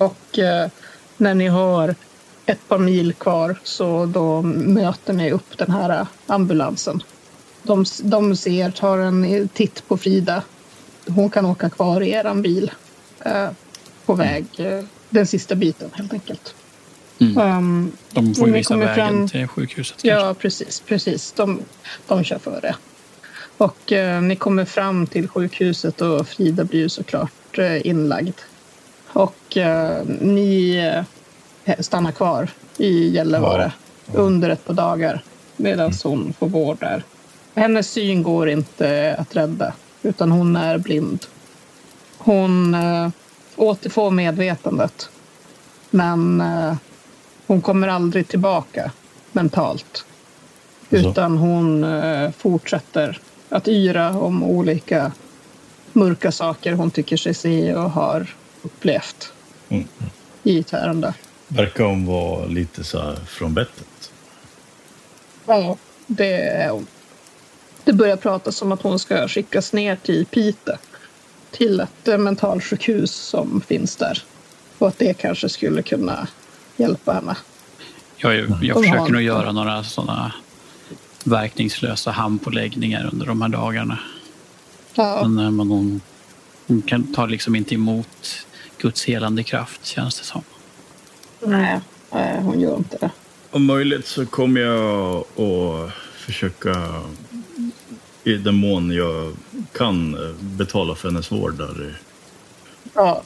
och eh, när ni har ett par mil kvar så då möter ni upp den här ambulansen. De, de ser, tar en titt på Frida. Hon kan åka kvar i eran bil eh, på väg eh, den sista biten helt enkelt. Mm. Um, De får ju visa kommer vägen fram- till sjukhuset. kanske. Ja, precis. precis. De, de kör före. Och eh, ni kommer fram till sjukhuset och Frida blir ju såklart eh, inlagd. Och eh, ni eh, stannar kvar i Gällivare under ett par dagar medan hon får vård där. Hennes syn går inte att rädda utan hon är blind. Hon eh, återfår medvetandet men eh, hon kommer aldrig tillbaka mentalt. Utan hon eh, fortsätter att yra om olika mörka saker hon tycker sig se och har upplevt Mm. i ett ärende. Verkar hon vara lite så här från bettet. Ja, det är hon. Det börjar pratas om att hon ska skickas ner till Piteå till ett mentalsjukhus som finns där. Och att det kanske skulle kunna hjälpa henne. Jag, jag har försöker nog göra några sådana verkningslösa handpåläggningar under de här dagarna. Ja, Men, eh, men hon, hon kan, tar liksom inte emot Guds helande kraft, känns det som. nej, nej, hon gör inte det. Om möjligt så kommer jag att försöka i den mån jag kan eh, betala för hennes vård där. Ja,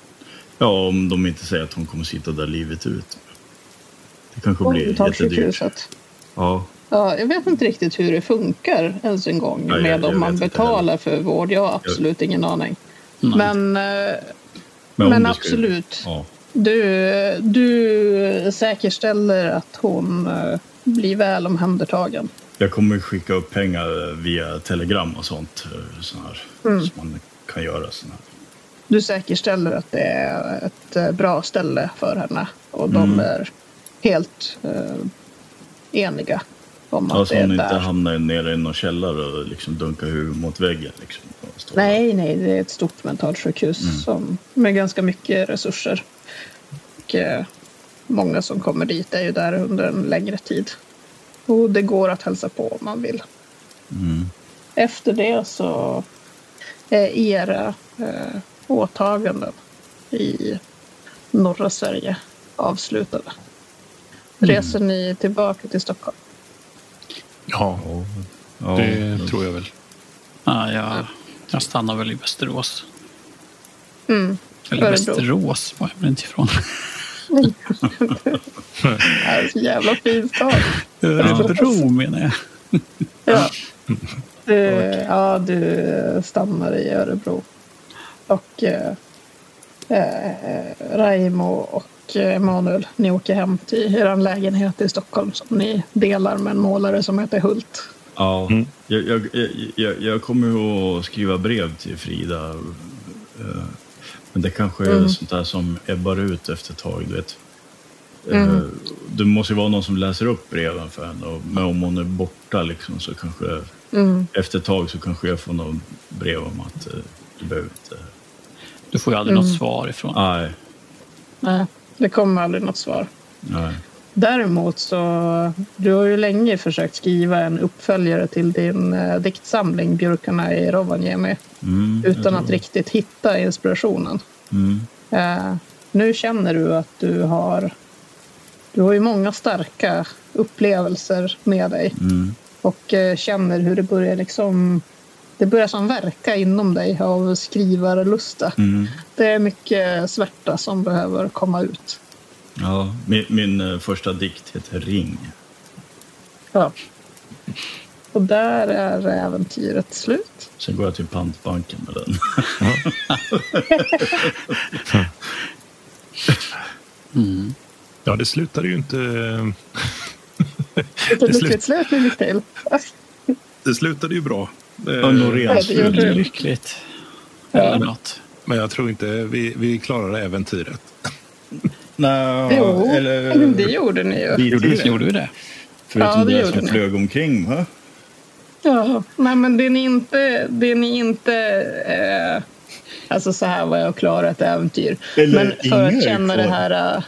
Ja, om de inte säger att hon kommer sitta där livet ut. Det kanske blir jättedyrt. Ja, Ja, jag vet inte riktigt hur det funkar ens en gång jag- med jag om man vet inte betalar för vård. Jag har absolut ingen aning. Nej. Men, men skulle- absolut. Ja, Du, du säkerställer att hon eh, blir väl omhändertagen. jag kommer skicka upp pengar via telegram och sånt. eh, Sån här, Mm. Så man kan göra sån här. Du säkerställer att det är ett eh, bra ställe för henne och de Mm. är helt eh, eniga om att Ja, så det är hon inte där. hamnar nere i någon källare och liksom dunkar huvudet mot väggen. Liksom, Nej, nej, det är ett stort mentalsjukhus Mm. som, med ganska mycket resurser. Och, eh, många som kommer dit är ju där under en längre tid. Och det går att hälsa på om man vill. Mm. Efter det så är era eh, åtaganden i norra Sverige avslutade. Reser ni tillbaka till Stockholm? Ja, Ja, ja, det tror jag väl. Ja, jag, jag stannar väl i Västerås. Mm. Eller. Västerås var jag väl inte ifrån. det är så jävla fint stad. Örebro menar jag. Ja. Du, ja, du stannar i Örebro. Och eh, eh, Raimo och Emanuel, ni åker hem till er lägenhet i Stockholm som ni delar med en målare som heter Hult. Ja, Mm. jag, jag, jag, jag, kommer att skriva brev till Frida. eh, Men det kanske är Mm. sånt där som ebbar ut efter ett tag. Du vet. Mm. Eh, Det måste ju vara någon som läser upp breven för henne. och- Men om hon är borta liksom, så kanske Mm. efter ett tag så kanske jag får något brev om att eh, du behöver inte... Du får ju aldrig Mm. något svar ifrån. Nej, Nej, det kommer aldrig något svar. nej. Däremot så, du har ju länge försökt skriva en uppföljare till din eh, diktsamling Björkarna i Rovaniemi Mm, utan att riktigt hitta inspirationen. Mm, Eh, nu känner du att du har, du har ju många starka upplevelser med dig mm, och eh, känner hur det börjar liksom det börjar som verka inom dig av skrivarlusta. mm. Det är mycket svärta som behöver komma ut. Ja, min, min eh, första dikt heter Ring. Ja. Och där är äventyret slut. Sen går jag till pantbanken med den. Mm. Ja, det slutade ju inte... Det slut- lyckligt slut fick till. Det slutade ju bra. Eh, Ja, Noréns Ja, fru. Lyckligt. Ja. Eller något. Men jag tror inte vi, vi klarade äventyret. Nej, Jo, eller... det gjorde ni ju. Bitvis Gjorde vi det? Förutom Ja, det det, som ni. flög omkring, va? Ja, nej men det ni inte... Det ni inte eh, alltså så här var jag klara ett äventyr. Eller men för är att känna det här... eh,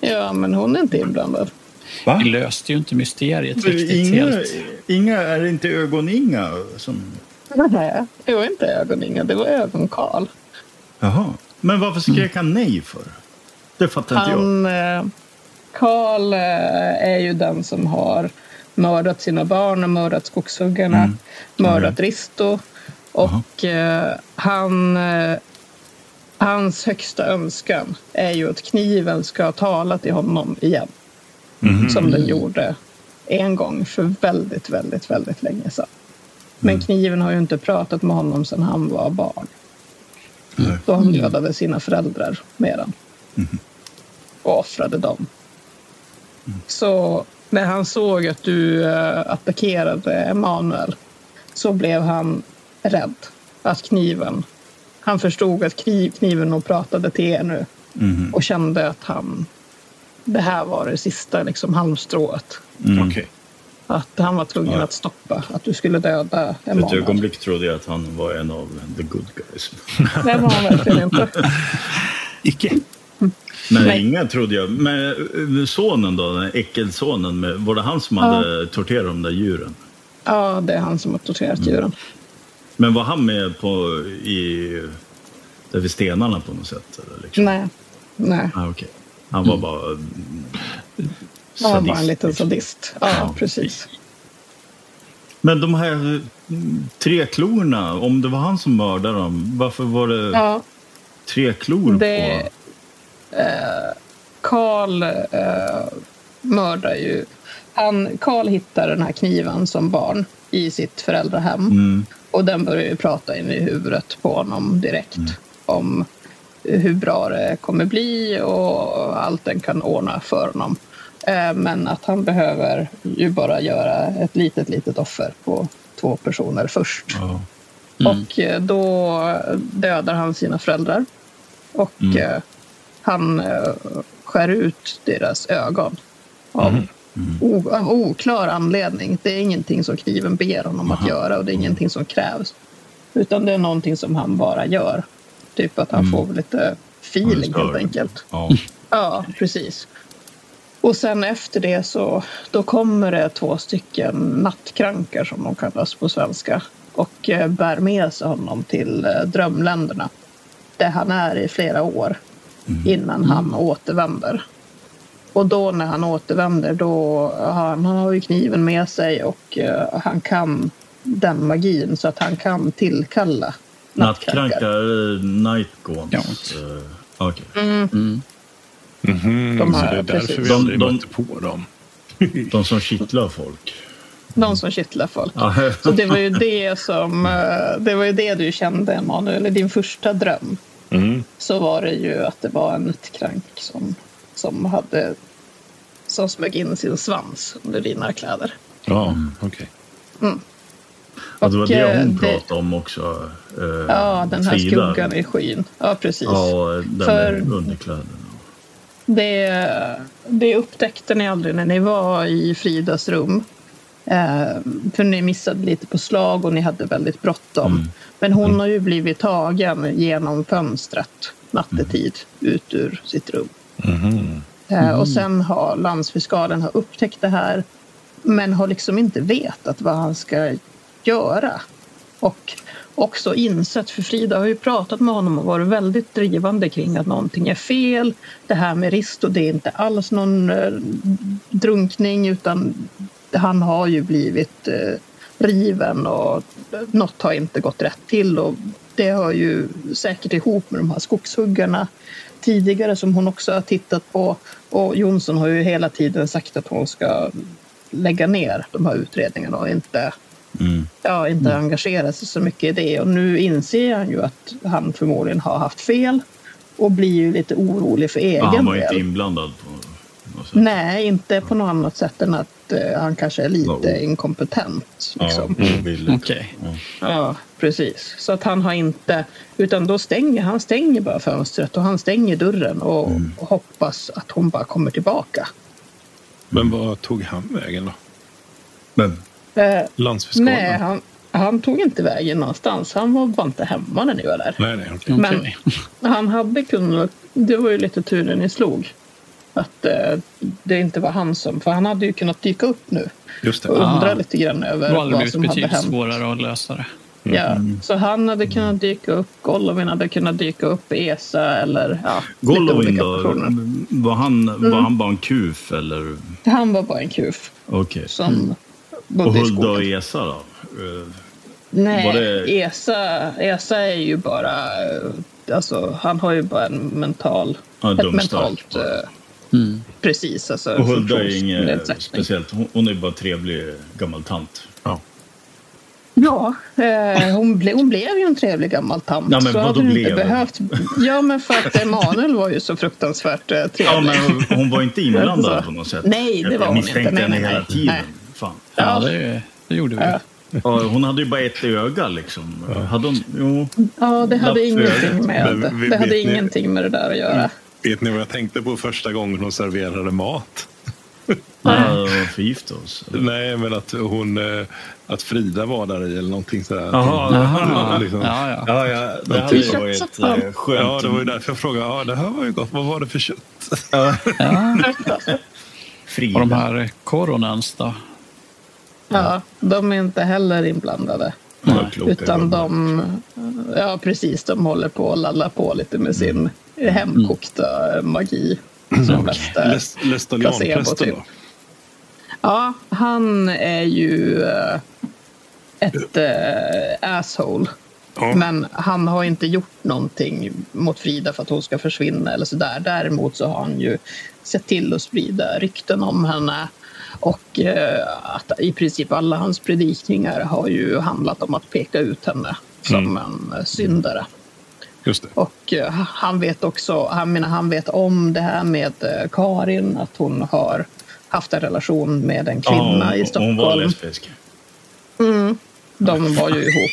Ja, men hon är inte inblandad. Va? Vi löste ju inte mysteriet riktigt Inga, helt. Inga, är det inte ögon-Inga som... Nej, det var inte ögon-Inga, det var ögon-Karl. Jaha. Men varför skrek han nej för? Det fattar inte jag. Han... eh, Karl eh, är ju den som har mördat sina barn och mördat skogshuggarna. Mm. Mördat. Risto. Och eh, han... Eh, hans högsta önskan är ju att kniven ska tala till honom igen. Mhm. Som den gjorde en gång för väldigt, väldigt, väldigt länge sedan. Men Mm. kniven har ju inte pratat med honom sedan han var barn. Nej. Då han dödade sina föräldrar med den. Mhm. Och offrade dem. Så när han såg att du eh, attackerade Emanuel så blev han rädd att kniven... Han förstod att kniv, kniven nog pratade till er nu Mhm. och kände att han... Det här var det sista liksom, halmstrået. Mm. Okej. Att han var tvungen Ja. att stoppa att du skulle döda För ett ögonblick trodde jag att han var en av the good guys. Det var han verkligen inte. Icke. Nej, Nej. Inga trodde jag. Men eh, sonen då, den äckelsonen, var det han som hade torterat de där djuren? Ja, det är han som har torterat Mm. djuren. Men var han med på i, där vid stenarna på något sätt? Eller liksom? Nej. Nej. Ah, okej. Han var bara mm, Han var bara en liten liksom. sadist. Ja, Ja, precis. Men de här mm, tre klorna, om det var han som mördade dem, varför var det Ja, tre klor det... på? Karl eh, mördar ju... Han, Karl hittar den här kniven som barn i sitt föräldrahem. Mm. Och den börjar ju prata in i huvudet på honom direkt. Mm. Om hur bra det kommer bli och allt den kan ordna för honom. Eh, Men att han behöver ju bara göra ett litet, litet offer på två personer först. Ja. Och eh, då dödar han sina föräldrar. Och Mm. eh, han skär ut deras ögon. Av, Mm. o, av oklar anledning. Det är ingenting som kniven ber honom att Aha. göra och det är ingenting som krävs. Utan det är någonting som han bara gör. Typ att han Mm. får lite feeling helt enkelt. Ja. Ja, precis. Och sen efter det så då kommer det två stycken nattkrankar som de kallas på svenska och eh, bär med sig honom till eh, drömländerna där han är i flera år innan han återvänder. Och då när han återvänder då han, han har ju kniven med sig och eh, han kan den magin så att han kan tillkalla nattkrankar. Nightgaunt. Ja. Uh, okej. Mm. Mhm, De så det är därför precis. vi aldrig De- de- på dem. De som kittlar folk. De som kittlar folk. Så det var ju det som eh, det var ju det du kände Emanuel, i din första dröm. Mm. Så var det ju att det var en nattkrank som, som hade som smög in sin svans under dina kläder. Ja, okej. Och det var det eh, hon det- pratade om också. eh, Ja, den här Frida. skuggan i skyn. Ja, precis. Ja, den För- underkläderna. Det, det upptäckte ni aldrig när ni var i Fridas rum. Eh, för ni missade lite på slag och ni hade väldigt bråttom. Mm. Men hon har ju blivit tagen genom fönstret nattetid ut ur sitt rum. Mhm. Eh, och sen har landsfiskalen har upptäckt det här men har liksom inte vetat vad han ska göra. Och också insett, för Frida har ju pratat med honom och varit väldigt drivande kring att någonting är fel. Det här med Risto, det är inte alls någon eh, drunkning utan han har ju blivit eh, riven och något har inte gått rätt till. Och det hör ju säkert ihop med de här skogshuggarna tidigare som hon också har tittat på. Och Jonsson har ju hela tiden sagt att hon ska lägga ner de här utredningarna och inte, Mm. ja, inte engagera sig så mycket i det. Och nu inser han ju att han förmodligen har haft fel. och blir ju lite orolig för egen Ja, han var inte del. inblandad på något sätt. Nej, inte på något annat sätt än att eh, han kanske är lite Ja. inkompetent. Ja, Liksom. ovilligt. Okej. Ja. Ja, precis. Så att han har inte... Utan då stänger han stänger bara fönstret och han stänger dörren och, Mm. och hoppas att hon bara kommer tillbaka. Men vad tog han vägen då? Men Eh, Landsfiskalen? nej, han, han tog inte vägen någonstans. Han var bara inte hemma när ni var där. nej, nej okej. Men- Okej. Han hade kunnat... Det var ju lite tur när ni slog. Att eh, det inte var han som... För han hade ju kunnat dyka upp nu Just och det. Ah. undra lite grann över Det hade vad som hade hänt. svårare att lösa det. Ja, så han hade kunnat dyka upp, Golovin hade kunnat dyka upp, Esa eller ja, lite Golovin olika då? personer. Var han, var han bara en kuf eller? Han var bara en kuf Okej. som Och Hulda och. Esa då? Eh, Nej, det- Esa, Esa är ju bara... eh, Alltså, han har ju bara en mental... Ja, ett mentalt... eh, Mm. Precis, alltså Och Hulda är inget speciellt. Hon, hon är bara trevlig gammal tant. Ja. Ja, eh, hon, ble, hon blev ju en trevlig gammal tant. Ja, men så hade du inte blev? behövt... Ja, men för att Emanuel var ju så fruktansvärt eh, trevlig. Ja, men hon, var inte inblandad på något sätt. nej, det Jag- var Jag hon misstänkte inte. Nej, henne nej, hela nej. tiden. Nej. Fan. Ja, det, det gjorde vi. Ja. Ja, hon hade ju bara ett öga liksom. Hade hon, jo. Ja, det hade ingenting med, Men vi- det hade vet ni- ingenting med det där att göra. Vet ni vad jag tänkte på första gången hon serverade mat? Ja, förgifta oss. Nej, men att hon... eh, Att Frida var där i eller någonting sådär. Jaha. Jaha. Liksom. Ja, ja. Ja, ja, det hade ju varit skönt. Ja, det var ju därför jag frågade. Ja, det här var ju gott. Vad var det för kött? ja. Frida. Och de här koronans då? Ja, de är inte heller inblandade. Ja, kloka Utan de, ja precis, de håller på att lalla på lite med sin hemkokta magi. Som bästa. Placebo, då? Ja, han är ju eh, ett eh, asshole. Ja. Men han har inte gjort någonting mot Frida för att hon ska försvinna eller sådär. Däremot så har han ju sett till att sprida rykten om henne. Och eh, att i princip alla hans predikningar har ju handlat om att peka ut henne som en eh, syndare. Och eh, han vet också, han menar han vet om det här med Karin, att hon har haft en relation med en kvinna Ja, i hon- Hon var Stockholm. lesbisk. De var ju ihop.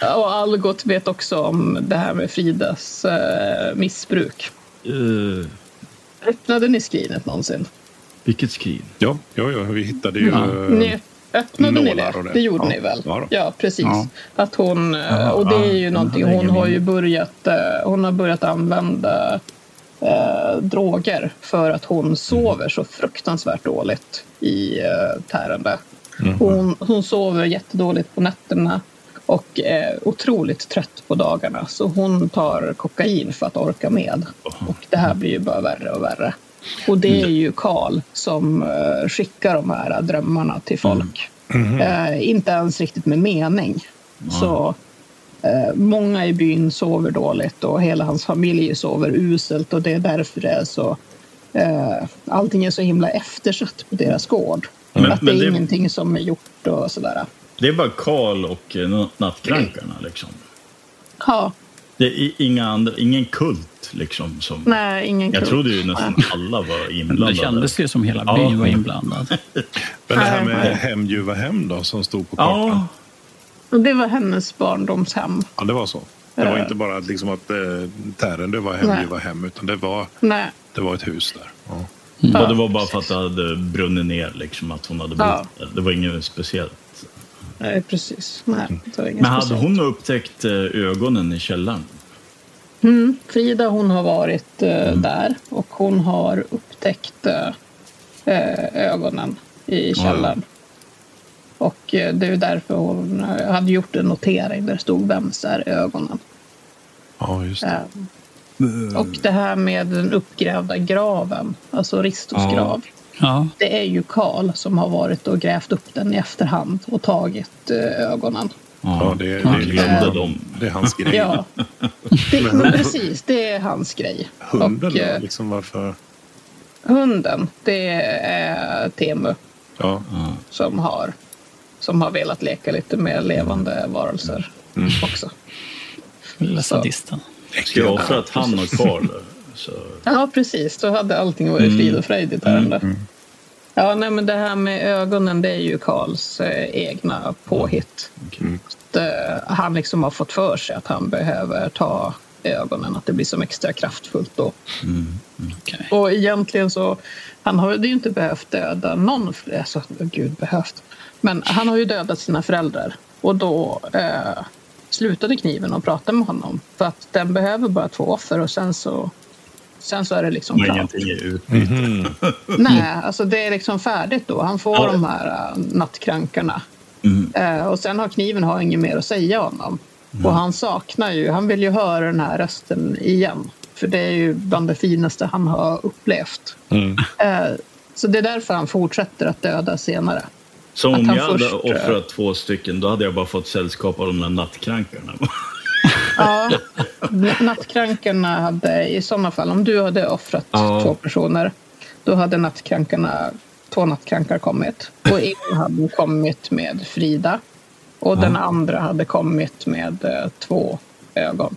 Och Algot vet också om det här med Fridas eh, missbruk. Uh, Öppnade ni skrinet någonsin? vilket skrin? Ja, ja, ja vi hittade ju... Ja. eh, Ni, öppnade ni det? det. Det gjorde Ja. ni väl? Ja. Ja, precis. Ja. Att hon, eh, och det är ju ja, någonting, hon har ju börjat, eh, hon har börjat använda eh, droger för att hon sover så fruktansvärt dåligt i eh, tärande. Hon, hon sover jättedåligt på nätterna och är otroligt trött på dagarna. Så hon tar kokain för att orka med. Och det här blir ju bara värre och värre. Och det är ju Karl som eh, skickar de här drömmarna till folk. Eh, inte ens riktigt med mening. Så eh, många i byn sover dåligt och hela hans familj sover uselt och det är därför det är så eh, allting är så himla eftersatt på deras gård. Men- att det är det- ingenting som är gjort och sådär. Det är bara Karl och eh, nattkrankarna liksom. Ja, Det är inga andra, ingen kult liksom. Som, nej, ingen jag kul. trodde ju nästan alla var inblandade. Det kändes ju som hela Ja. byn var inblandad. Men det här med hem ljuva hem då, som stod på kartan. Ja, Och Det var hennes barndomshem. Ja, det var så. Det var Ja. inte bara att, liksom att eh, Tärendö var hem Nej. ljuva hem, utan det var, Nej, det var ett hus där. Ja. ja, det var bara för att det hade brunnit ner liksom. Att hon hade bott Ja. där. Det var inget speciellt. Nej precis. Nej, inget Men hade speciellt. hon upptäckt eh, ögonen i källaren? Mm, Frida hon har varit eh, där och hon har upptäckt eh, eh, ögonen i källaren. Och eh, det är därför hon eh, hade gjort en notering där det stod vems är ögonen. ja, just det. Eh, och det här med den uppgrävda graven, alltså Ristos Ja. grav. Ja, Det är ju Karl som har varit och grävt upp den i efterhand och tagit eh, ögonen. Ja, det, det, Ja, det, det, dem. det är hans grej. Ja, det, men precis, det är hans grej. Hunden och, eh, då, liksom varför? Hunden, det är Temu Ja, som har, som har velat leka lite med levande varelser också. Lilla sadisten. Ska jag offra att han har kvar det? Så, Ja, precis. Då hade allting varit frid och fröjd i ett ärende. Ja, nej, men det här med ögonen, det är ju Karls eh, egna påhitt. okej. Att, eh, han liksom har fått för sig att han behöver ta ögonen, att det blir som extra kraftfullt då. Okej. Och egentligen så, han har ju inte behövt döda någon, alltså gud behövt. Men han har ju dödat sina föräldrar och då eh, slutade kniven och prata med honom. För att den behöver bara två offer och sen så, sen så är det liksom klart. ingenting i utbyte. Nej, alltså det är liksom färdigt då. Han får Ja. de här uh, nattkrankarna. Mm. Eh, och sen har kniven har inget mer att säga honom. Och han saknar ju, han vill ju höra den här rösten igen. För det är ju bland det finaste han har upplevt. Mm. Eh, så det är därför han fortsätter att döda senare. Så om jag hade först, eh, offrat två stycken, då hade jag bara fått sällskap av de där nattkrankarna. Ja, nattkrankarna hade i sådana fall, om du hade offrat Ja. två personer, då hade nattkrankarna, två nattkrankar kommit. Och en hade kommit med Frida och den andra hade kommit med eh, två ögon.